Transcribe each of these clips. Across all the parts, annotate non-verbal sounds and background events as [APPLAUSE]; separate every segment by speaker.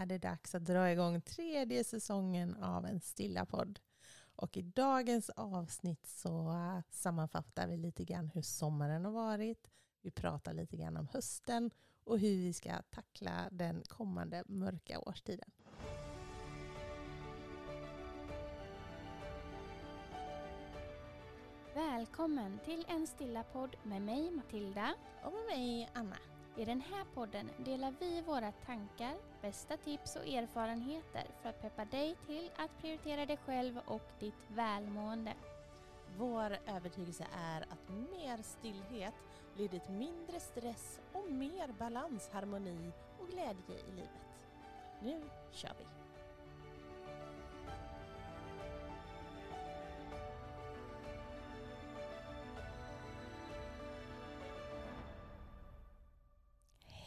Speaker 1: är det dags att dra igång tredje säsongen av en stilla podd. Och i dagens avsnitt så sammanfattar vi lite grann hur sommaren har varit. Vi pratar lite grann om hösten och hur vi ska tackla den kommande mörka årstiden.
Speaker 2: Välkommen till en stilla podd med mig Matilda.
Speaker 1: Och med mig Anna.
Speaker 2: I den här podden delar vi våra tankar, bästa tips och erfarenheter för att peppa dig till att prioritera dig själv och ditt välmående.
Speaker 1: Vår övertygelse är att mer stillhet leder till mindre stress och mer balans, harmoni och glädje i livet. Nu kör vi!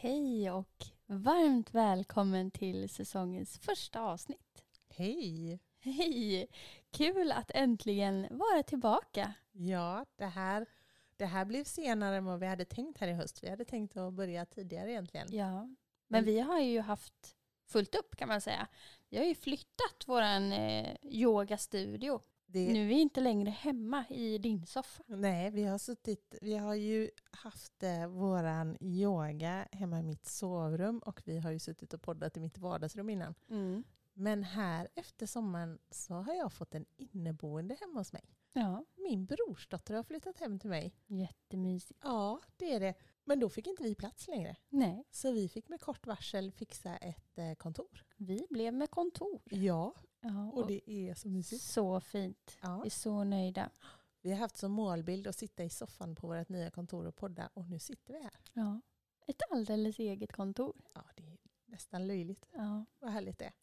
Speaker 2: Hej och varmt välkommen till säsongens första avsnitt.
Speaker 1: Hej!
Speaker 2: Hej! Kul att äntligen vara tillbaka.
Speaker 1: Ja, det här, det här blev senare än vad vi hade tänkt här i höst. Vi hade tänkt att börja tidigare egentligen.
Speaker 2: Ja, men vi har ju haft fullt upp kan man säga. Vi har ju flyttat vår eh, yogastudio det... Nu är vi inte längre hemma i din soffa.
Speaker 1: Nej, vi har, suttit, vi har ju haft eh, våran yoga hemma i mitt sovrum och vi har ju suttit och poddat i mitt vardagsrum innan. Mm. Men här efter sommaren så har jag fått en inneboende hemma hos mig. Ja. Min brorsdotter har flyttat hem till mig.
Speaker 2: Jättemysigt.
Speaker 1: Ja, det är det. Men då fick inte vi plats längre.
Speaker 2: Nej.
Speaker 1: Så vi fick med kort varsel fixa ett eh, kontor.
Speaker 2: Vi blev med kontor.
Speaker 1: Ja, Ja, och, och det är så mysigt.
Speaker 2: Så fint. Ja. Vi är så nöjda.
Speaker 1: Vi har haft som målbild att sitta i soffan på vårt nya kontor och podda och nu sitter vi här.
Speaker 2: Ja. Ett alldeles eget kontor.
Speaker 1: Ja, det är nästan löjligt. Ja. Vad härligt det är.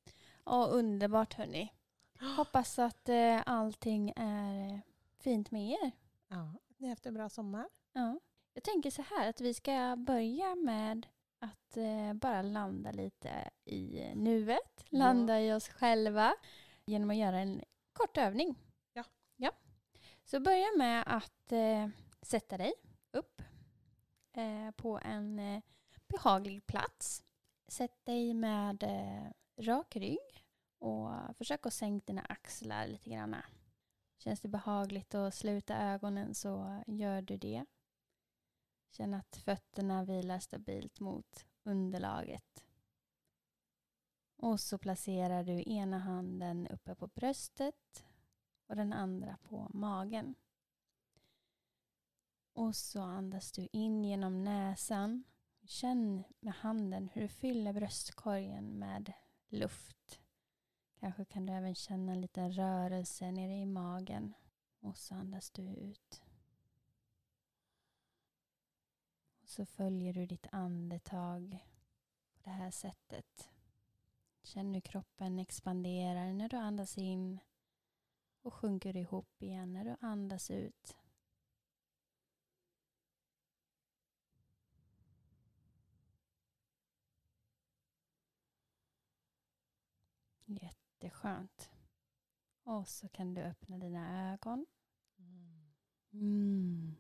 Speaker 2: Ja, underbart hörni. [GASPS] Hoppas att eh, allting är fint med er.
Speaker 1: Ja, ni har haft en bra sommar.
Speaker 2: Ja. Jag tänker så här att vi ska börja med att eh, bara landa lite i nuet, landa i oss själva genom att göra en kort övning.
Speaker 1: Ja.
Speaker 2: ja. Så börja med att eh, sätta dig upp eh, på en eh, behaglig plats. Sätt dig med eh, rak rygg och försök att sänka dina axlar lite grann. Känns det behagligt att sluta ögonen så gör du det. Känn att fötterna vilar stabilt mot underlaget. Och så placerar du ena handen uppe på bröstet och den andra på magen. Och så andas du in genom näsan. Känn med handen hur du fyller bröstkorgen med luft. Kanske kan du även känna en liten rörelse nere i magen. Och så andas du ut. Så följer du ditt andetag på det här sättet. Känn hur kroppen expanderar när du andas in och sjunker ihop igen när du andas ut. Jätteskönt. Och så kan du öppna dina ögon. Mm.
Speaker 1: Mm.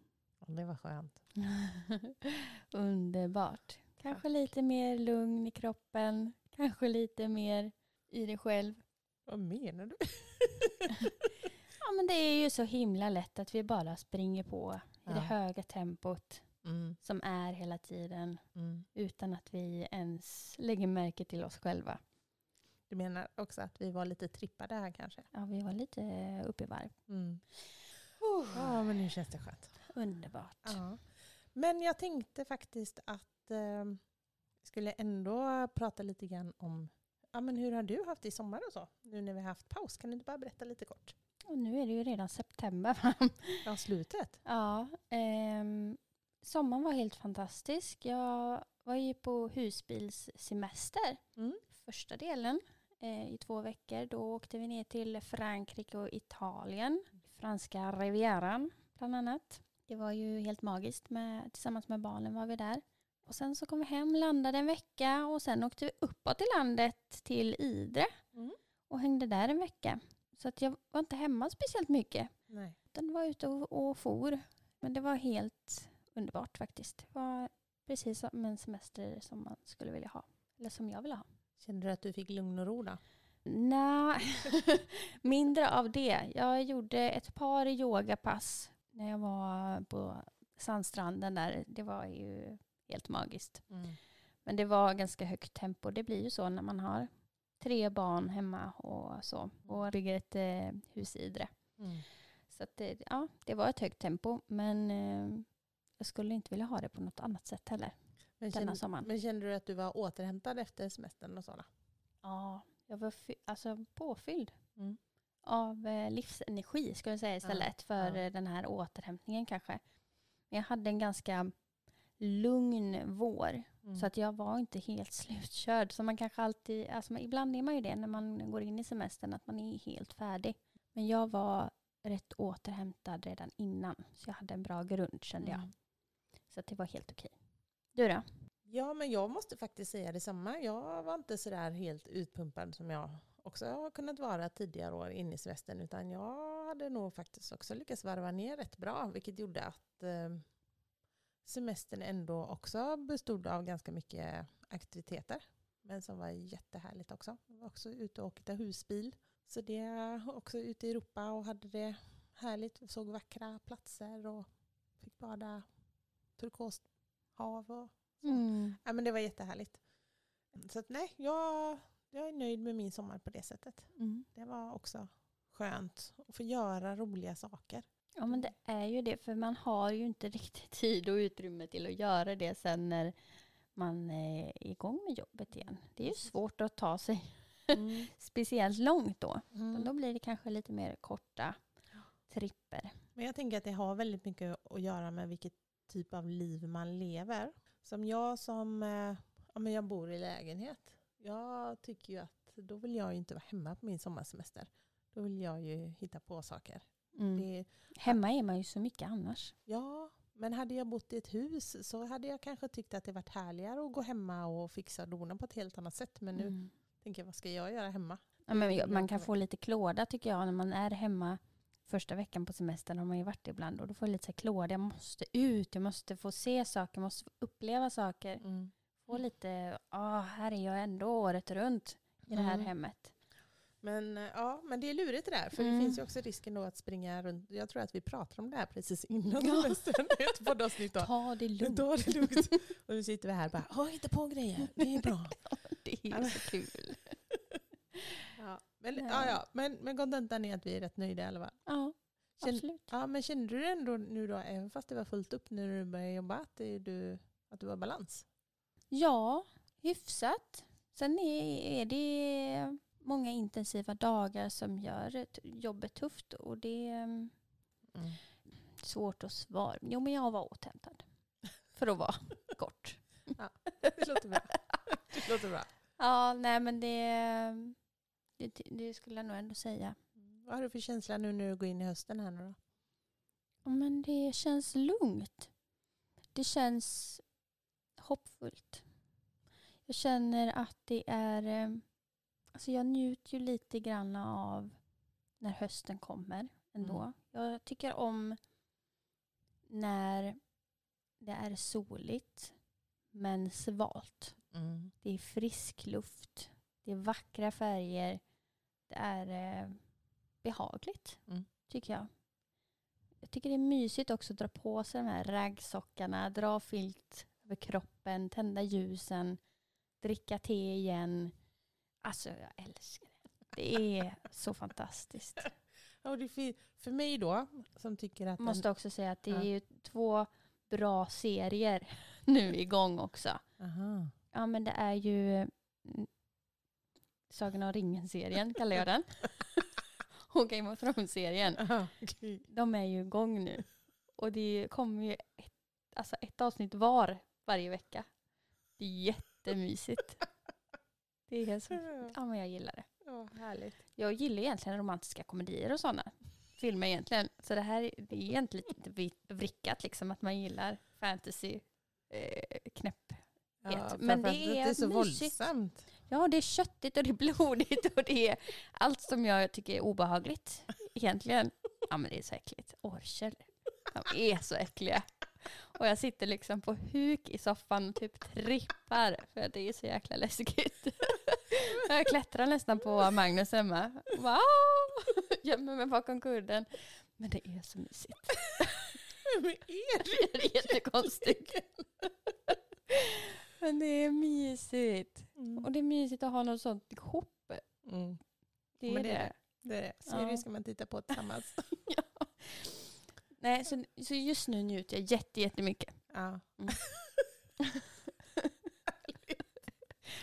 Speaker 1: Det var skönt. [LAUGHS]
Speaker 2: Underbart. Kanske Tack. lite mer lugn i kroppen. Kanske lite mer i dig själv.
Speaker 1: Vad menar du? [LAUGHS]
Speaker 2: ja, men det är ju så himla lätt att vi bara springer på ja. i det höga tempot mm. som är hela tiden mm. utan att vi ens lägger märke till oss själva.
Speaker 1: Du menar också att vi var lite trippade här kanske?
Speaker 2: Ja, vi var lite uppe i varv. Mm.
Speaker 1: Uh. Ja, men nu känns det skönt.
Speaker 2: Underbart. Ja.
Speaker 1: Men jag tänkte faktiskt att eh, skulle ändå prata lite grann om ja, men hur har du haft i sommar och så? Nu när vi har haft paus. Kan du inte bara berätta lite kort?
Speaker 2: Och nu är det ju redan september. [LAUGHS]
Speaker 1: ja, slutet.
Speaker 2: Ja. Eh, sommaren var helt fantastisk. Jag var ju på husbilssemester. Mm. Första delen eh, i två veckor. Då åkte vi ner till Frankrike och Italien. Franska rivieran bland annat. Det var ju helt magiskt. Med, tillsammans med barnen var vi där. Och sen så kom vi hem, landade en vecka och sen åkte vi uppåt i landet till Idre mm. och hängde där en vecka. Så att jag var inte hemma speciellt mycket.
Speaker 1: Nej.
Speaker 2: Den var ute och, och for. Men det var helt underbart faktiskt. Det var precis som en semester som man skulle vilja ha. Eller som jag vill ha.
Speaker 1: Kände du att du fick lugn och ro då?
Speaker 2: Nej, [LAUGHS] mindre av det. Jag gjorde ett par yogapass när jag var på sandstranden där. Det var ju helt magiskt.
Speaker 1: Mm.
Speaker 2: Men det var ganska högt tempo. Det blir ju så när man har tre barn hemma och så. Och bygger ett eh, hus i Idre.
Speaker 1: Mm.
Speaker 2: Så att det, ja, det var ett högt tempo. Men eh, jag skulle inte vilja ha det på något annat sätt heller.
Speaker 1: Men,
Speaker 2: Denna
Speaker 1: kände,
Speaker 2: sommaren.
Speaker 1: men kände du att du var återhämtad efter semestern och sådär?
Speaker 2: Ja, jag var alltså påfylld
Speaker 1: Mm.
Speaker 2: Av eh, livsenergi ska jag säga istället för
Speaker 1: ja.
Speaker 2: eh, den här återhämtningen kanske. Men jag hade en ganska lugn vår
Speaker 1: Mm.
Speaker 2: så att jag var inte helt [LAUGHS] slutkörd. Så man kanske alltid, alltså ibland är man ju det när man går in i semestern att man är helt färdig. Men jag var rätt återhämtad redan innan så jag hade en bra grund kände jag.
Speaker 1: Mm.
Speaker 2: Så att det var helt okej. Du då?
Speaker 1: Ja, men jag måste faktiskt säga detsamma. Jag var inte sådär helt utpumpad som jag också har kunnat vara tidigare år in i semestern. Utan jag hade nog faktiskt också lyckats varva ner rätt bra. Vilket gjorde att eh, semestern ändå också bestod av ganska mycket aktiviteter. Men som var jättehärligt också. Jag var också ute och åkte husbil. Så det var också ute i Europa och hade det härligt. Såg vackra platser och fick bada turkost hav och
Speaker 2: Mm.
Speaker 1: Ja, men det var jättehärligt. Så att, nej, jag, jag är nöjd med min sommar på det sättet.
Speaker 2: Mm.
Speaker 1: Det var också skönt att få göra roliga saker.
Speaker 2: Ja men det är ju det för man har ju inte riktigt [LAUGHS] tid och utrymme till att göra det sen när man är igång med jobbet igen. Det är ju svårt att ta sig [LAUGHS] speciellt långt då.
Speaker 1: Mm.
Speaker 2: då blir det kanske lite mer korta tripper.
Speaker 1: Men jag tänker att det har väldigt mycket att göra med vilket typ av liv man lever. Som jag som eh, ja, men jag bor i lägenhet. Jag tycker ju att då vill jag ju inte vara hemma på min sommarsemester. Då vill jag ju hitta på saker.
Speaker 2: Mm.
Speaker 1: Det,
Speaker 2: Hemma är man ju så mycket annars.
Speaker 1: Ja, men hade jag bott i ett hus så hade jag kanske tyckt att det varit härligare att gå hemma och fixa och dona på ett helt annat sätt. Men nu
Speaker 2: Mm.
Speaker 1: tänker jag, vad ska jag göra hemma?
Speaker 2: Ja, men man kan få lite klåda tycker jag när man är hemma första veckan på semestern har man ju varit ibland och då får jag lite så här klåda. Jag måste ut, jag måste få se saker, jag måste få uppleva saker. Få lite, ah, här är jag ändå året runt i det här
Speaker 1: Mm.
Speaker 2: hemmet.
Speaker 1: Men ja, men det är lurigt det där. För
Speaker 2: Mm.
Speaker 1: det finns ju också risken då att springa runt. Jag tror att vi pratar om det här precis innan
Speaker 2: Ja. [LAUGHS]
Speaker 1: semestern. Ett poddavsnitt då.
Speaker 2: Ta det lugnt.
Speaker 1: Ta det lugnt. Och nu sitter vi här och bara, "Ja, hitta på grejer. Det är bra. [LAUGHS]
Speaker 2: Det är så kul. [LAUGHS]
Speaker 1: Ja, men,
Speaker 2: Nej.
Speaker 1: ja, ja, men, men kontentan är att vi är rätt nöjda i alla fall.
Speaker 2: Ja,
Speaker 1: Känn-
Speaker 2: absolut.
Speaker 1: Ja, men kände du ändå nu då, även fast det var fullt upp när du började jobba, att, du, att du var balans?
Speaker 2: Ja, hyfsat. Sen är, det många intensiva dagar som gör jobbet tufft och det är mm, svårt att svara. Jo, men jag var återhämtad. [LAUGHS] För att vara kort.
Speaker 1: Det låter bra. Det låter bra.
Speaker 2: Ja, nej men det, det, det skulle jag nog ändå säga.
Speaker 1: Vad har du för känsla nu när du går in i hösten här nu då?
Speaker 2: Ja, Men det känns lugnt. Det känns hoppfullt. Jag känner att det är... eh, Alltså jag njuter ju lite grann av när hösten kommer ändå.
Speaker 1: Mm.
Speaker 2: Jag tycker om när det är soligt men svalt. Det är frisk luft. Det är vackra färger. Det är eh, behagligt,
Speaker 1: Mm.
Speaker 2: tycker jag. Jag tycker det är mysigt också att dra på sig de här raggsockarna, dra filt över kroppen, tända ljusen, dricka te igen. Alltså, jag älskar det. Det är så [LAUGHS] fantastiskt.
Speaker 1: Ja, det är för mig då, som tycker att...
Speaker 2: Måste också säga att det är ju två bra serier [LAUGHS] nu igång också.
Speaker 1: Aha.
Speaker 2: Ja, men det är ju mm, Sagan om ringen-serien kallar jag den. [LAUGHS] Och Game of Thrones-serien. De är ju igång nu. Och det kommer ju ett, alltså ett avsnitt var varje vecka. Det är jättemysigt. Det är så, ja men jag gillar det.
Speaker 1: Ja, härligt.
Speaker 2: Jag gillar egentligen romantiska komedier och sådana filmer egentligen. Så det här det är egentligen lite vrickat liksom att man gillar fantasy eh, knäpp.
Speaker 1: Ja,
Speaker 2: Men det
Speaker 1: att det är
Speaker 2: är
Speaker 1: så
Speaker 2: mysigt.
Speaker 1: våldsamt.
Speaker 2: Ja, det är köttigt och det är blodigt och det är allt som jag tycker är obehagligt egentligen. Ja, men det är så äckligt. Orcher, de är så äckliga. Och jag sitter liksom på huk i soffan och typ trippar för det är så jäkla läskigt. [LAUGHS] Jag klättrar nästan på Magnus hemma. Wow! Gömmer mig bakom kudden. Men det är så mysigt.
Speaker 1: Men är
Speaker 2: Det är [LAUGHS] jättekonstigt. [LAUGHS] Men det är mysigt.
Speaker 1: Mm.
Speaker 2: Och det är mysigt att ha något sånt ihop.
Speaker 1: Mm.
Speaker 2: Det är
Speaker 1: Men
Speaker 2: det.
Speaker 1: det är det. Det är det. Serier
Speaker 2: Ja.
Speaker 1: ska man titta på tillsammans.
Speaker 2: ja. Nej, så, så just nu njuter jag jätte, jättemycket.
Speaker 1: ja. [LAUGHS] [LAUGHS]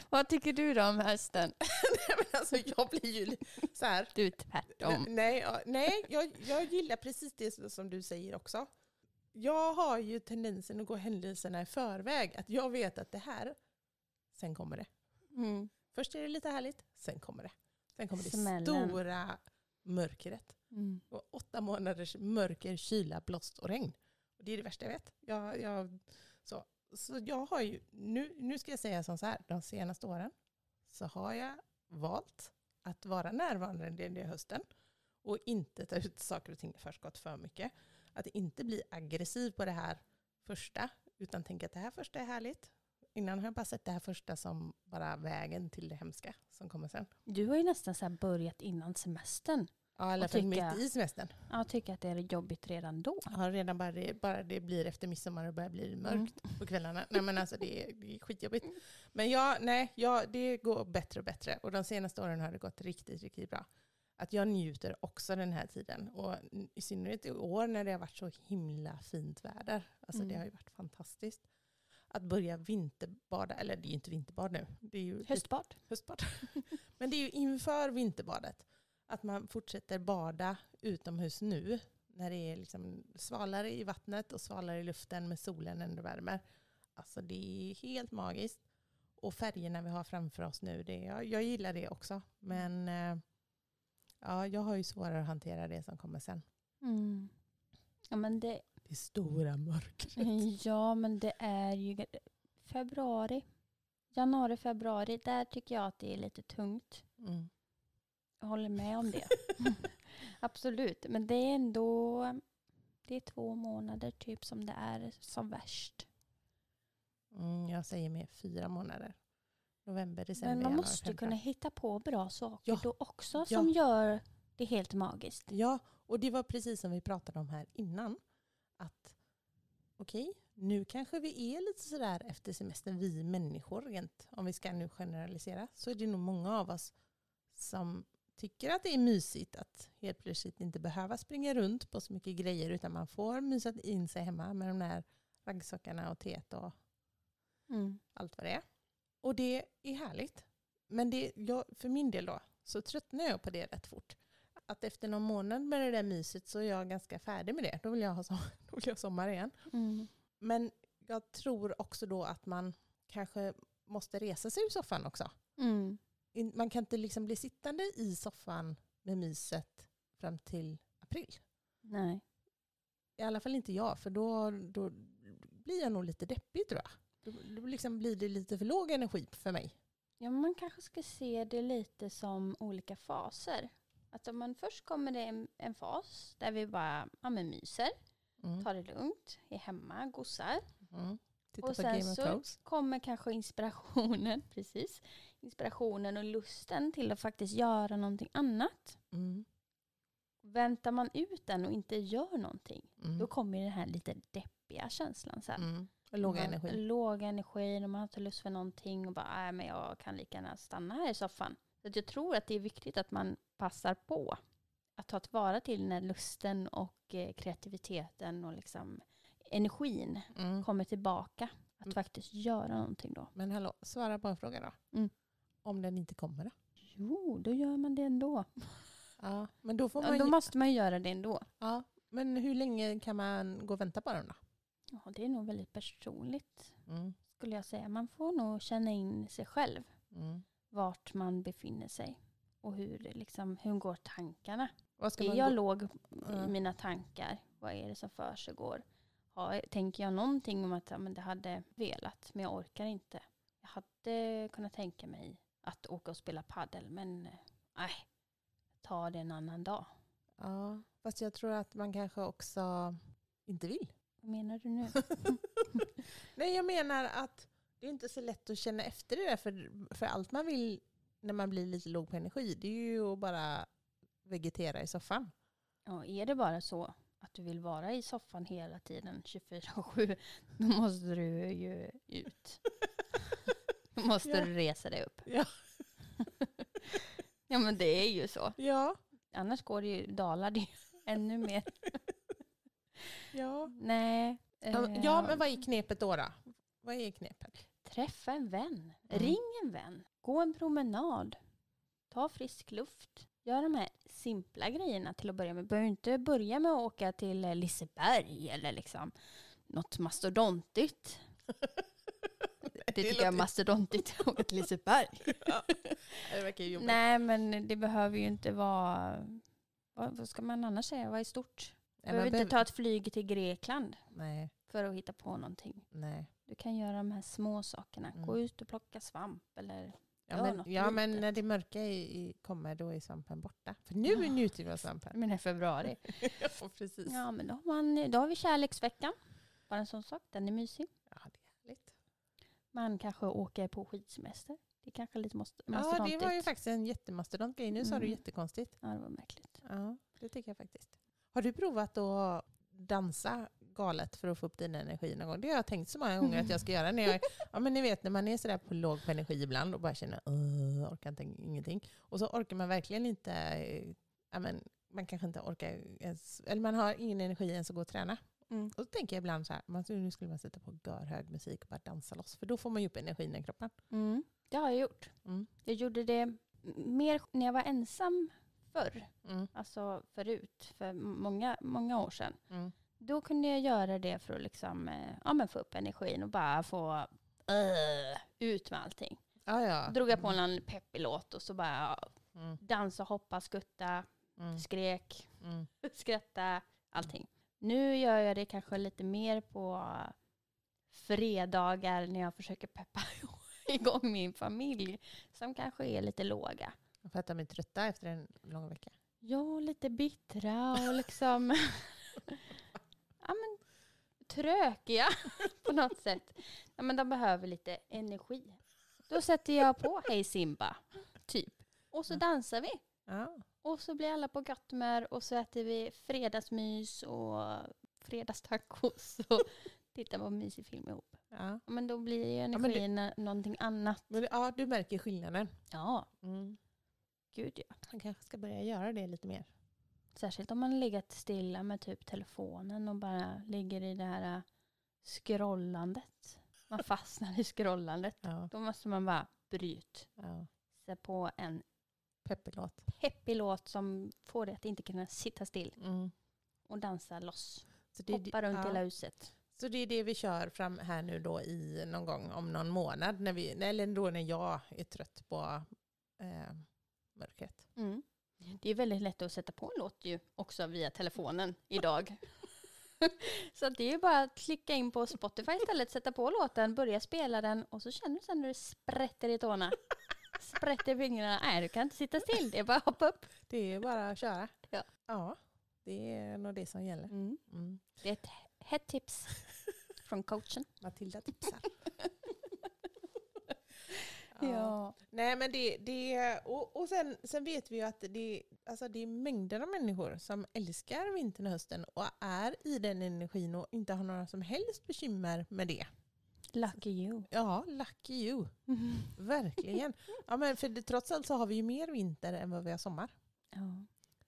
Speaker 2: Vad tycker du då om hösten? [LAUGHS]
Speaker 1: Nej, men alltså, jag blir ju så här.
Speaker 2: Du tvärtom.
Speaker 1: Nej, ja, nej jag, jag gillar precis det som du säger också. Jag har ju tendensen att gå händelserna i förväg. Att jag vet att det här, sen kommer det.
Speaker 2: Mm.
Speaker 1: Först är det lite härligt, sen kommer det. Sen kommer det
Speaker 2: Smällen.
Speaker 1: stora mörkret.
Speaker 2: Mm.
Speaker 1: Åtta månaders mörker, kyla, blåst och regn. Och det är det värsta jag vet. Jag, jag, så, så jag har ju, nu, nu ska jag säga som så här, de senaste åren så har jag valt att vara närvarande under hösten och inte ta ut saker och ting i förskott för mycket. Att inte bli aggressiv på det här första, utan tänka att det här första är härligt. Innan har jag bara sett det här första som bara vägen till det hemska som kommer sen.
Speaker 2: Du har ju nästan så börjat innan semestern.
Speaker 1: Ja,
Speaker 2: Och
Speaker 1: fall
Speaker 2: tycka-
Speaker 1: mitt i semestern.
Speaker 2: Jag tycker att det är jobbigt redan då.
Speaker 1: Ja, redan bara det, bara det blir efter midsommar och börjar bli mörkt på kvällarna. Nej men alltså det är, det är skitjobbigt. Men ja, nej, ja, det går bättre och bättre. Och de senaste åren har det gått riktigt, riktigt bra. Att jag njuter också den här tiden. Och i synnerhet i år när det har varit så himla fint väder. Alltså det
Speaker 2: Mm.
Speaker 1: har ju varit fantastiskt. Att börja vinterbada, eller det är ju inte vinterbad nu. Det är ju
Speaker 2: Höstbad.
Speaker 1: höstbad. [LAUGHS] Men det är ju inför vinterbadet. Att man fortsätter bada utomhus nu. När det är liksom svalare i vattnet och svalare i luften med solen ändå värmer. Alltså det är helt magiskt. Och färgerna vi har framför oss nu, det, jag, jag gillar det också. Men eh, ja, jag har ju svårare att hantera det som kommer sen.
Speaker 2: Mm. Ja, men det,
Speaker 1: Det stora mörkret. [LAUGHS]
Speaker 2: ja, men det är ju februari. Januari, februari. Där tycker jag att det är lite tungt.
Speaker 1: Mm.
Speaker 2: Jag håller med om det. [LAUGHS] Absolut. Men det är ändå det är två månader typ som det är som värst.
Speaker 1: Mm, jag säger med fyra månader. November, december,
Speaker 2: Men man
Speaker 1: januari,
Speaker 2: måste
Speaker 1: februari.
Speaker 2: kunna hitta på bra saker
Speaker 1: Ja.
Speaker 2: då också
Speaker 1: Ja.
Speaker 2: som gör det helt magiskt.
Speaker 1: Ja, och det var precis som vi pratade om här innan. Att okej, nu kanske vi är lite sådär efter semestern, vi människor rent, om vi ska nu generalisera, så är det nog många av oss som tycker att det är mysigt att helt plötsligt inte behöva springa runt på så mycket grejer utan man får mysa in sig hemma med de där raggsockarna och teet och
Speaker 2: Mm.
Speaker 1: allt vad det är. Och det är härligt. Men det, jag, för min del då, så tröttnar jag på det rätt fort. Att efter någon månad med det där myset så är jag ganska färdig med det. Då vill jag ha, som, [LAUGHS] då vill jag sommar igen.
Speaker 2: Mm.
Speaker 1: Men jag tror också då att man kanske måste resa sig ur soffan också.
Speaker 2: Mm.
Speaker 1: In- Man kan inte liksom bli sittande i soffan med myset fram till april.
Speaker 2: Nej.
Speaker 1: I alla fall inte jag, för då, då blir jag nog lite deppig tror jag. Då, då liksom blir det lite för låg energi för mig.
Speaker 2: Ja, man kanske ska se det lite som olika faser. Att om man först kommer det en, en fas där vi bara ja, men myser,
Speaker 1: Mm.
Speaker 2: tar det lugnt, är hemma, gossar.
Speaker 1: Mm. Titta
Speaker 2: Och
Speaker 1: på
Speaker 2: sen
Speaker 1: Game of
Speaker 2: så-
Speaker 1: Thrones.
Speaker 2: Kommer kanske inspirationen, [LAUGHS] precis, inspirationen och lusten till att faktiskt göra någonting annat.
Speaker 1: Mm.
Speaker 2: Väntar man ut den och inte gör någonting,
Speaker 1: Mm.
Speaker 2: då kommer den här lite deppiga känslan sen.
Speaker 1: Mm. Och Låga
Speaker 2: Man-
Speaker 1: energi.
Speaker 2: Låga energi och man har inte lust för någonting och bara, nej men jag kan lika gärna stanna här i soffan. Så att jag tror att det är viktigt att man passar på att ta tillvara till när lusten och eh, kreativiteten och liksom energin
Speaker 1: Mm.
Speaker 2: kommer tillbaka. Att
Speaker 1: Mm.
Speaker 2: faktiskt göra någonting då.
Speaker 1: Men hallå, svara på en fråga då.
Speaker 2: Mm.
Speaker 1: Om den inte kommer då?
Speaker 2: Jo, då gör man det ändå.
Speaker 1: Ja, men då får man
Speaker 2: Ja, då måste man göra det ändå.
Speaker 1: ja, Men hur länge kan man gå och vänta på den då?
Speaker 2: Ja, det är nog väldigt personligt
Speaker 1: Mm.
Speaker 2: skulle jag säga. Man får nog känna in sig själv.
Speaker 1: Mm.
Speaker 2: Vart man befinner sig. Och hur, liksom, hur går tankarna?
Speaker 1: Vad ska
Speaker 2: Är
Speaker 1: man
Speaker 2: jag
Speaker 1: gå?
Speaker 2: låg i mina tankar? Vad är det som för sig går? Har, tänker jag någonting om att ja, men det hade velat, men jag orkar inte. Jag hade kunnat tänka mig att åka och spela paddel, men eh, nej, ta det en annan dag.
Speaker 1: Ja, fast jag tror att man kanske också inte vill.
Speaker 2: Vad menar du nu? [LAUGHS] [LAUGHS]
Speaker 1: Nej, jag menar att det är inte så lätt att känna efter det där. För, för allt man vill när man blir lite låg på energi, det är ju att bara vegetera i soffan.
Speaker 2: Ja, är det bara så du vill vara i soffan hela tiden 24-7, då måste du ju ut. [LAUGHS] Då måste
Speaker 1: Ja.
Speaker 2: du resa dig upp.
Speaker 1: Ja. [LAUGHS]
Speaker 2: ja men det är ju så.
Speaker 1: Ja.
Speaker 2: Annars går det ju, dalar det [LAUGHS] ännu mer.
Speaker 1: Ja.
Speaker 2: Nej.
Speaker 1: Ja,
Speaker 2: eh,
Speaker 1: ja, men vad är knepet då? då? Vad är knepet?
Speaker 2: Träffa en vän.
Speaker 1: Mm.
Speaker 2: Ring en vän. Gå en promenad. Ta frisk luft. Gör de här simpla grejerna till att börja med. Behöver inte börja med att åka till eh, Liseberg eller liksom något mastodontigt. [LAUGHS] Det tycker jag är mastodontigt att åka till Liseberg. [LAUGHS]
Speaker 1: Det verkar ju jobbigt.
Speaker 2: Nej, men det behöver ju inte vara... Vad, vad ska man annars säga? Vad är stort? Du behöver inte ta ett flyg till Grekland
Speaker 1: Nej,
Speaker 2: för att hitta på någonting.
Speaker 1: nej.
Speaker 2: Du kan göra de här små sakerna. Gå
Speaker 1: Mm.
Speaker 2: ut och plocka svamp eller
Speaker 1: Ja, men, ja, men när det mörka i, i kommer då är svampen borta. För nu
Speaker 2: Ja.
Speaker 1: njuter vi av svampen.
Speaker 2: Men i februari. [LAUGHS]
Speaker 1: ja, precis.
Speaker 2: Ja, men då har, man, då har vi kärleksveckan. Bara en sån sak. Den är mysig.
Speaker 1: Ja, det är härligt.
Speaker 2: Man kanske åker på skidsemester. Det är kanske lite måste,
Speaker 1: Ja, det var ju faktiskt en jättemastodontgrej. Nu sa du
Speaker 2: Mm.
Speaker 1: jättekonstigt.
Speaker 2: Ja, det var märkligt.
Speaker 1: Ja, det tycker jag faktiskt. Har du provat att dansa galet för att få upp din energi någon gång? Det har jag tänkt så många gånger att jag ska göra. När jag, [LAUGHS] ja, men ni vet när man är sådär på låg på energi ibland och bara känner att orkar inte ingenting. Och så orkar man verkligen inte, eh, ja, men, man kanske inte orkar ens, eller man har ingen energi ens att gå och träna.
Speaker 2: Mm.
Speaker 1: Och så tänker jag ibland så här, man, nu skulle man sätta på görhög musik och bara dansa loss. För då får man ju upp energin i kroppen.
Speaker 2: Mm. Det har jag gjort.
Speaker 1: Mm.
Speaker 2: Jag gjorde det mer när jag var ensam förr.
Speaker 1: Mm.
Speaker 2: Alltså förut, för många, många år sedan.
Speaker 1: Mm.
Speaker 2: Då kunde jag göra det för att liksom, eh, ja, men få upp energin och bara få eh, ut med allting.
Speaker 1: Ja, ja.
Speaker 2: Drog jag på en peppig låt och så bara
Speaker 1: Mm.
Speaker 2: dansa, hoppa, skutta,
Speaker 1: Mm.
Speaker 2: skrek,
Speaker 1: Mm. [LAUGHS]
Speaker 2: skratta, allting. Nu gör jag det kanske lite mer på fredagar när jag försöker peppa [LAUGHS] igång min familj som kanske är lite låga.
Speaker 1: För att de är trötta efter en lång vecka.
Speaker 2: Ja, lite bittra och liksom [LAUGHS] trökiga [LAUGHS] på något sätt. Ja, men de behöver lite energi. Då sätter jag på Hej Simba, typ. Och så
Speaker 1: Ja.
Speaker 2: dansar vi.
Speaker 1: Ja.
Speaker 2: Och så blir alla på gott humör och så äter vi fredagsmys och fredagstacos och [LAUGHS] tittar på en mysig film ihop.
Speaker 1: Ja.
Speaker 2: Ja, Men då blir ju
Speaker 1: men det-
Speaker 2: energin någonting annat.
Speaker 1: Men, det- ja, du märker skillnaden.
Speaker 2: Ja,
Speaker 1: Mm.
Speaker 2: gud ja.
Speaker 1: Man kanske ska börja göra det lite mer.
Speaker 2: Särskilt om man har legat stilla med typ telefonen och bara ligger i det här äh, scrollandet. Man [LAUGHS] fastnar i scrollandet.
Speaker 1: Ja.
Speaker 2: Då måste man bara bryt.
Speaker 1: Ja.
Speaker 2: Sätta på en
Speaker 1: Peppelåt.
Speaker 2: peppig låt som får dig att inte kunna sitta still
Speaker 1: Mm.
Speaker 2: och dansa loss.
Speaker 1: Så, det,
Speaker 2: Hoppa runt
Speaker 1: ja.
Speaker 2: hela huset.
Speaker 1: så det är det vi kör fram här nu då i någon gång om någon månad. När vi, eller då när jag är trött på eh, mörkret.
Speaker 2: Mm. Det är väldigt lätt att sätta på en låt ju också via telefonen idag. [LAUGHS] så det är ju bara att klicka in på Spotify istället, sätta på låten, börja spela den och så känner du sen när det sprätter i tårna. Sprätter i fingrarna. Nej, du kan inte sitta still, det är bara att hoppa upp.
Speaker 1: Det är bara att köra.
Speaker 2: Ja.
Speaker 1: ja, det är nog det som gäller. Mm.
Speaker 2: Det är ett hett tips från coachen.
Speaker 1: Matilda tipsar.
Speaker 2: Ja.
Speaker 1: Nej men det, det och, och sen, sen vet vi ju att det, alltså det är mängder av människor som älskar vintern och hösten och är i den energin och inte har några som helst bekymmer med det.
Speaker 2: Lucky you.
Speaker 1: Ja, lucky you. [LAUGHS] Verkligen. Ja, men för det, trots allt så har vi ju mer vinter än vad vi har sommar.
Speaker 2: Ja.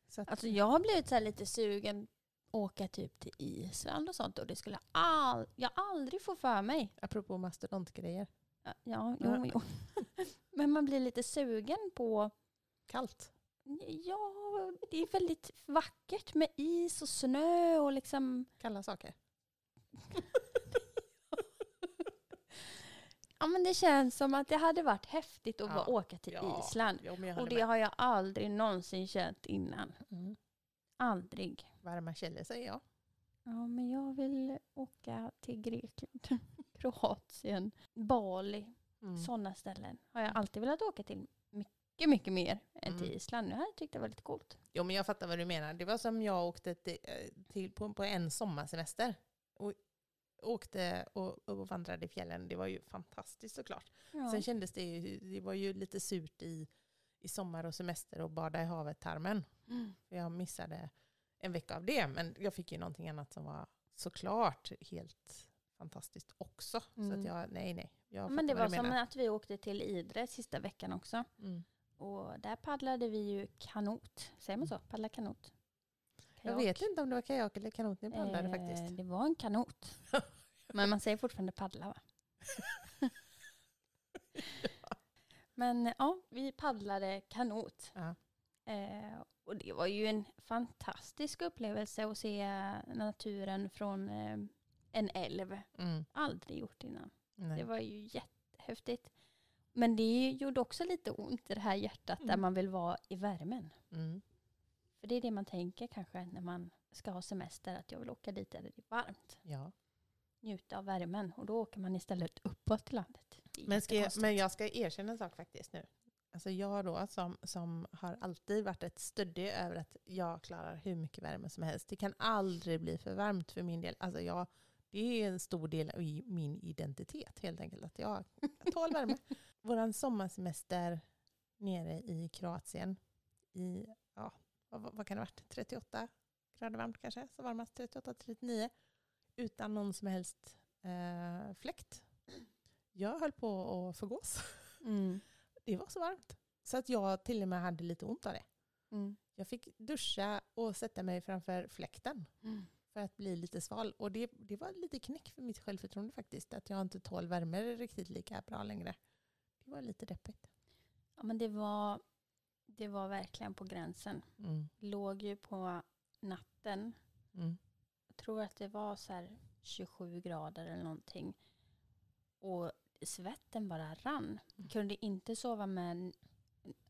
Speaker 1: Så att,
Speaker 2: Alltså jag har blivit så här lite sugen åka typ till Island och sånt och det skulle all, jag aldrig få för mig.
Speaker 1: apropå mastodontgrejer.
Speaker 2: Ja, jo, jo. [LAUGHS] Men man blir lite sugen på,
Speaker 1: Kallt.
Speaker 2: ja, det är väldigt vackert med is och snö och liksom,
Speaker 1: Kalla saker. [LAUGHS]
Speaker 2: ja men det känns som att det hade varit häftigt att
Speaker 1: Ja,
Speaker 2: bara åka till
Speaker 1: ja.
Speaker 2: Island.
Speaker 1: Jo,
Speaker 2: Och det
Speaker 1: med.
Speaker 2: har jag aldrig någonsin känt innan.
Speaker 1: Mm.
Speaker 2: Aldrig.
Speaker 1: Varma källor säger jag.
Speaker 2: Ja, men jag vill åka till Grekland, [LAUGHS] Kroatien, Bali.
Speaker 1: Mm.
Speaker 2: Sådana ställen har jag alltid velat åka till mycket, mycket mer än till
Speaker 1: Mm.
Speaker 2: Island. Nu har jag tyckt det var lite coolt.
Speaker 1: Jo, men jag fattar vad du menar. Det var som jag åkte till, eh, till på, på en sommarsemester. Och åkte och, och vandrade i fjällen. Det var ju fantastiskt såklart.
Speaker 2: Ja.
Speaker 1: Sen kändes det ju, det var ju lite surt i i sommar och semester och bada i havet-tarmen.
Speaker 2: Mm.
Speaker 1: Jag missade en vecka av det, men jag fick ju någonting annat som var såklart helt fantastiskt också. Så
Speaker 2: Mm.
Speaker 1: att jag, nej nej. Jag
Speaker 2: Ja, men det var som
Speaker 1: menar.
Speaker 2: att vi åkte till Idre sista veckan också.
Speaker 1: Mm.
Speaker 2: Och där paddlade vi ju kanot. Säger man så? Paddla kanot?
Speaker 1: Jag
Speaker 2: Kajak.
Speaker 1: vet inte om det var kajak eller kanot ni paddlade
Speaker 2: Eh,
Speaker 1: faktiskt.
Speaker 2: Det var en kanot. [LAUGHS] Men man säger fortfarande paddla va? [LAUGHS] Men ja, vi paddlade kanot.
Speaker 1: Ja.
Speaker 2: Eh, och det var ju en fantastisk upplevelse att se naturen från eh, en älv.
Speaker 1: Mm.
Speaker 2: Aldrig gjort innan.
Speaker 1: Nej.
Speaker 2: Det var ju jättehäftigt. Men det gjorde också lite ont i det här hjärtat där
Speaker 1: Mm.
Speaker 2: man vill vara i värmen.
Speaker 1: Mm.
Speaker 2: För det är det man tänker kanske när man ska ha semester, att jag vill åka dit där det är varmt.
Speaker 1: Ja.
Speaker 2: Njuta av värmen och då åker man istället uppåt till landet.
Speaker 1: Men, ska jag, men jag ska erkänna en sak faktiskt nu. Alltså jag då som, som har alltid varit ett stöddig över att jag klarar hur mycket värme som helst. Det kan aldrig bli för varmt för min del. Alltså jag, det är en stor del av i- min identitet helt enkelt. Att jag, jag tål värme. [LAUGHS] Vår sommarsemester nere i Kroatien i, ja, vad, vad kan det ha varit? 38 grader varmt kanske? Så varmast 38-39. Utan någon som helst eh, fläkt. Jag höll på att förgås.
Speaker 2: Mm. [LAUGHS]
Speaker 1: Det var så varmt. Så att jag till och med hade lite ont av det.
Speaker 2: Mm.
Speaker 1: Jag fick duscha och sätta mig framför fläkten
Speaker 2: Mm.
Speaker 1: För att bli lite sval. Och det, det var lite knäck för mitt självförtroende faktiskt. Att jag inte tål värme riktigt lika bra längre. Det var lite deppigt.
Speaker 2: Ja, men det var, det var verkligen på gränsen.
Speaker 1: Mm.
Speaker 2: Låg ju på natten.
Speaker 1: Mm.
Speaker 2: Jag tror att det var så här 27 grader eller någonting. Och svetten bara rann.
Speaker 1: Mm.
Speaker 2: Kunde inte sova med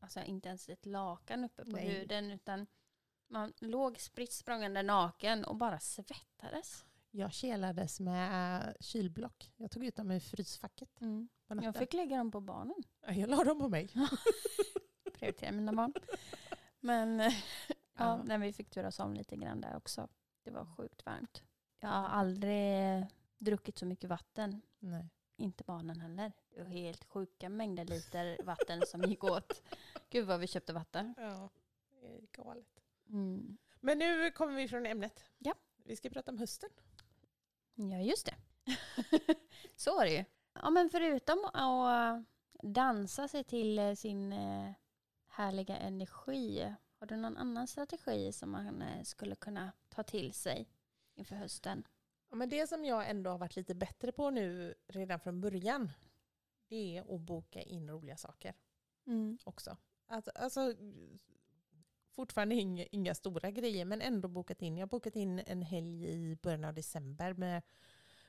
Speaker 2: alltså inte ens ett lakan uppe på
Speaker 1: Nej.
Speaker 2: huden. Utan man låg spritt språngande naken och bara svettades.
Speaker 1: Jag kelades med kylblock. Jag tog ut dem ur frysfacket natten.
Speaker 2: Jag fick lägga dem på barnen.
Speaker 1: Ja, jag la dem på mig. [LAUGHS]
Speaker 2: Prioritera mina barn. Men eh, [LAUGHS] ja,
Speaker 1: Ja.
Speaker 2: när vi fick turas om lite grann där också. Det var sjukt varmt. Jag har aldrig druckit så mycket vatten.
Speaker 1: Nej.
Speaker 2: Inte barnen heller. Det var helt sjuka mängder liter vatten som gick åt. [LAUGHS] Gud vad vi köpte vatten.
Speaker 1: Ja, det är galet.
Speaker 2: Mm.
Speaker 1: Men nu kommer vi från ämnet.
Speaker 2: Ja.
Speaker 1: Vi ska prata om hösten.
Speaker 2: Ja, just det. [LAUGHS] så var det ju. Ja, men förutom att dansa sig till eh, sin eh, härliga energi. Har du någon annan strategi som man eh, skulle kunna ta till sig inför hösten?
Speaker 1: Ja, men det som jag ändå har varit lite bättre på nu redan från början, det är att boka in roliga saker också. Alltså, alltså, fortfarande inga, inga stora grejer, men ändå bokat in. Jag har bokat in en helg i början av december med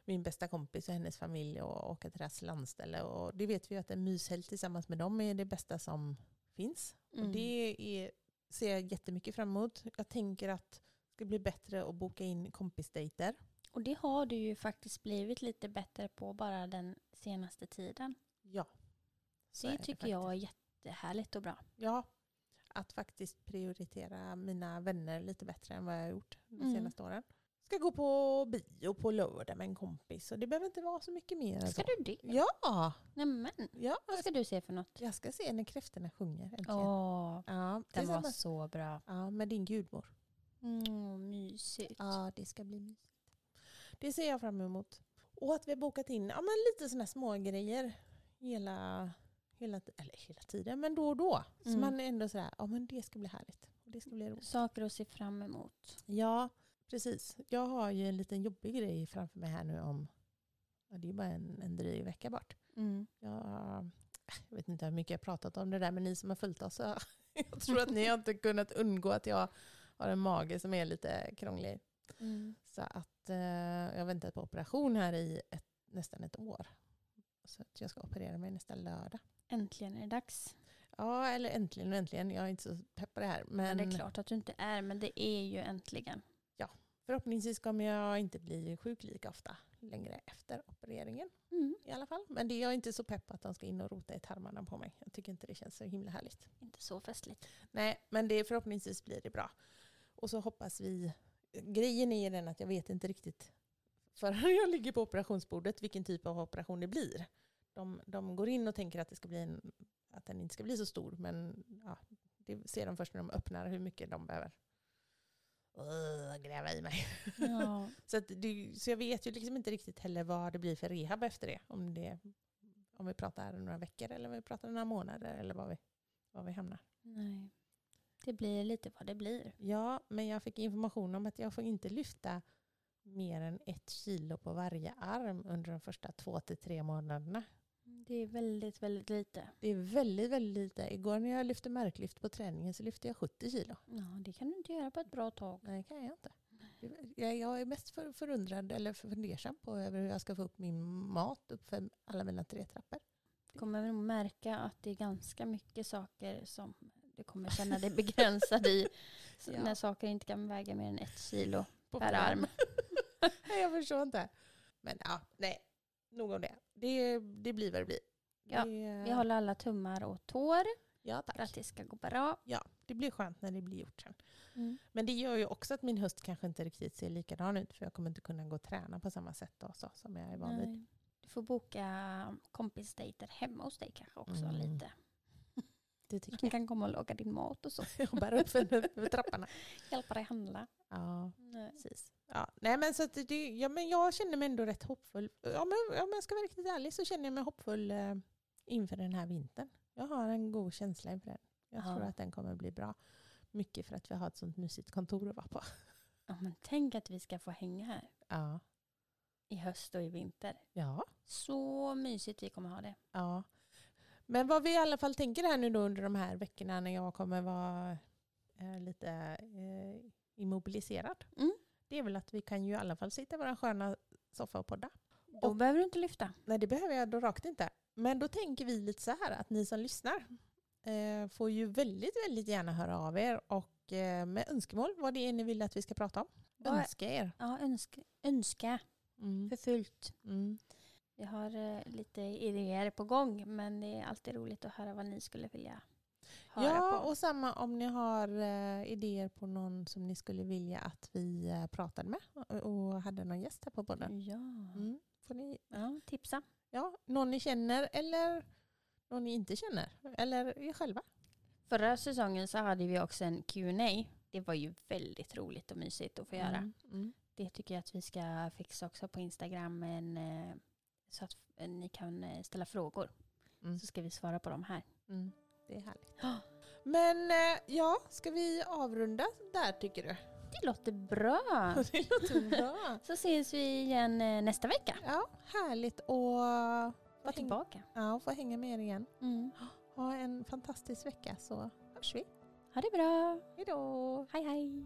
Speaker 1: min bästa kompis och hennes familj och åka till deras landställe. Och det vet vi ju att en myshelg tillsammans med dem är det bästa som finns.
Speaker 2: Mm.
Speaker 1: Och det är, ser jag jättemycket fram emot. Jag tänker att det ska bli bättre att boka in kompisdejter.
Speaker 2: Och det har du ju faktiskt blivit lite bättre på bara den senaste tiden.
Speaker 1: Ja. så
Speaker 2: det tycker jag är jättehärligt och bra.
Speaker 1: Ja, att faktiskt prioritera mina vänner lite bättre än vad jag har gjort de
Speaker 2: Mm.
Speaker 1: senaste åren. Ska gå på bio på lördag med en kompis och det behöver inte vara så mycket mer
Speaker 2: Ska
Speaker 1: så.
Speaker 2: du det?
Speaker 1: Ja,
Speaker 2: Nämen,
Speaker 1: ja,
Speaker 2: vad ska du se för något?
Speaker 1: jag ska se när kräftorna sjunger äntligen.
Speaker 2: Åh,
Speaker 1: Ja,
Speaker 2: den var så bra.
Speaker 1: ja, med din gudmor.
Speaker 2: Mm, mysigt.
Speaker 1: Ja, det ska bli mysigt. Det ser jag fram emot. Och att vi har bokat in ja, men lite sådana små grejer hela, hela, eller hela tiden, men då och då. Så
Speaker 2: Mm.
Speaker 1: man är ändå sådär, ja men det ska bli härligt. Och det ska bli roligt.
Speaker 2: Saker att se fram emot.
Speaker 1: Ja, precis. Jag har ju en liten jobbig grej framför mig här nu om, ja, det är bara en, en dryg vecka bort.
Speaker 2: Mm.
Speaker 1: Jag, jag vet inte hur mycket jag har pratat om det där, men ni som har följt oss, så [LAUGHS] jag tror att ni har inte kunnat undgå att jag har en mage som är lite krånglig.
Speaker 2: Mm.
Speaker 1: Så att eh, jag har väntat på operation här i ett, nästan ett år. Så att jag ska operera mig nästa lördag.
Speaker 2: Äntligen är det dags.
Speaker 1: Ja, eller äntligen och äntligen. Jag är inte så pepp på det här.
Speaker 2: Men
Speaker 1: Men
Speaker 2: det är klart att du inte är, men det är ju äntligen.
Speaker 1: förhoppningsvis kommer jag inte bli sjuk lika ofta längre efter opereringen.
Speaker 2: Mm.
Speaker 1: i alla fall. Men det är jag inte så pepp att de ska in och rota i tarmarna på mig. Jag tycker inte det känns så himla härligt.
Speaker 2: Inte så festligt.
Speaker 1: Nej, men det, förhoppningsvis blir det bra. Och så hoppas vi... Grejen är den att jag vet inte riktigt förrän jag ligger på operationsbordet vilken typ av operation det blir. De, de går in och tänker att det ska bli en att den inte ska bli så stor. Men ja, det ser de först när de öppnar hur mycket de behöver uh, gräva i mig.
Speaker 2: Ja. [LAUGHS]
Speaker 1: så, att det, så jag vet ju liksom inte riktigt heller vad det blir för rehab efter det. Om, det, om vi pratar några veckor eller om vi pratar några månader eller var vi, var vi hamnar.
Speaker 2: Nej. Det blir lite vad det blir.
Speaker 1: Ja, men jag fick information om att jag får inte lyfta mer än ett kilo på varje arm under de första två till tre månaderna.
Speaker 2: Det är väldigt, väldigt lite.
Speaker 1: Det är väldigt, väldigt lite. Igår när jag lyfte marklyft på träningen så lyfte jag 70 kilo.
Speaker 2: Ja, det kan du inte göra på ett bra tag.
Speaker 1: Nej, det kan jag inte. Jag, jag är mest för, förundrad eller fundersam på över hur jag ska få upp min mat upp för alla mina tre trappor.
Speaker 2: Du kommer nog märka att det är ganska mycket saker som du kommer känna dig begränsad i. [LAUGHS]
Speaker 1: Ja.
Speaker 2: När saker inte kan väga mer än ett kilo
Speaker 1: På
Speaker 2: per arm. [LAUGHS]
Speaker 1: Nej, jag förstår inte. Men ja, nej. Nog om det. Det, det blir vad det blir.
Speaker 2: Ja,
Speaker 1: det,
Speaker 2: Vi håller alla tummar och tår
Speaker 1: Ja,
Speaker 2: för att
Speaker 1: tack.
Speaker 2: det ska gå bra.
Speaker 1: Ja, det blir skönt när det blir gjort sen.
Speaker 2: Mm.
Speaker 1: Men det gör ju också att min höst kanske inte riktigt ser likadan ut för jag kommer inte kunna gå och träna på samma sätt då, så, som jag är van vid.
Speaker 2: Nej. Du får boka kompisdejter hemma hos dig kanske också
Speaker 1: Mm.
Speaker 2: lite. [LAUGHS]
Speaker 1: Det tycker
Speaker 2: Du kan komma och laga din mat och så.
Speaker 1: jag. [LAUGHS] Jag bär upp för, för trapporna. [LAUGHS]
Speaker 2: Hjälpa dig handla.
Speaker 1: Ja,
Speaker 2: Nej.
Speaker 1: precis. Ja, nej, men så det, ja, men jag känner mig ändå rätt hoppfull. Ja, men, om jag ska vara riktigt ärlig så känner jag mig hoppfull eh, inför den här vintern. Jag har en god känsla inför den. Jag
Speaker 2: Ja.
Speaker 1: tror att den kommer bli bra. Mycket för att vi har ett sånt mysigt kontor att vara på. [LAUGHS]
Speaker 2: Ja, men tänk att vi ska få hänga här
Speaker 1: Ja.
Speaker 2: i höst och i vinter.
Speaker 1: Ja.
Speaker 2: Så mysigt vi kommer ha det.
Speaker 1: Ja. Men vad vi i alla fall tänker här nu då under de här veckorna när jag kommer vara eh, lite eh, immobiliserad.
Speaker 2: Mm.
Speaker 1: Det är väl att vi kan ju i alla fall sitta i vår sköna soffa och podda.
Speaker 2: Då
Speaker 1: Och-
Speaker 2: behöver du inte lyfta.
Speaker 1: Nej det behöver jag då rakt inte. Men då tänker vi lite så här att ni som lyssnar eh, får ju väldigt, väldigt gärna höra av er och eh, med önskemål vad det är ni vill att vi ska prata om.
Speaker 2: Vad-
Speaker 1: Önska er.
Speaker 2: Ja, önska, önska
Speaker 1: Mm.
Speaker 2: för fullt.
Speaker 1: Mm.
Speaker 2: Vi har eh, lite idéer på gång men det är alltid roligt att höra vad ni skulle vilja höra
Speaker 1: Ja,
Speaker 2: på.
Speaker 1: och samma om ni har eh, idéer på någon som ni skulle vilja att vi eh, pratade med och, och hade någon gäst här på podden.
Speaker 2: Ja.
Speaker 1: Mm. Får ni,
Speaker 2: ja, tipsa.
Speaker 1: ja, någon ni känner eller någon ni inte känner. Eller er själva.
Speaker 2: Förra säsongen så hade vi också en Q&A. Det var ju väldigt roligt och mysigt att få göra.
Speaker 1: Mm. Mm.
Speaker 2: Det tycker jag att vi ska fixa också på Instagram. Men, eh, så att eh, ni kan eh, ställa frågor.
Speaker 1: Mm.
Speaker 2: Så ska vi svara på dem här.
Speaker 1: Mm. Det är härligt. Men eh, ja, ska vi avrunda där tycker du?
Speaker 2: Det låter bra. [LAUGHS]
Speaker 1: Det låter bra. [LAUGHS]
Speaker 2: Så ses vi igen eh, nästa vecka.
Speaker 1: Ja, härligt att
Speaker 2: Var
Speaker 1: få hänga,
Speaker 2: tillbaka.
Speaker 1: ja, få hänga med er igen.
Speaker 2: Mm.
Speaker 1: Ha en fantastisk vecka så hörs vi.
Speaker 2: Ha det bra.
Speaker 1: Hej då!
Speaker 2: Hej hej.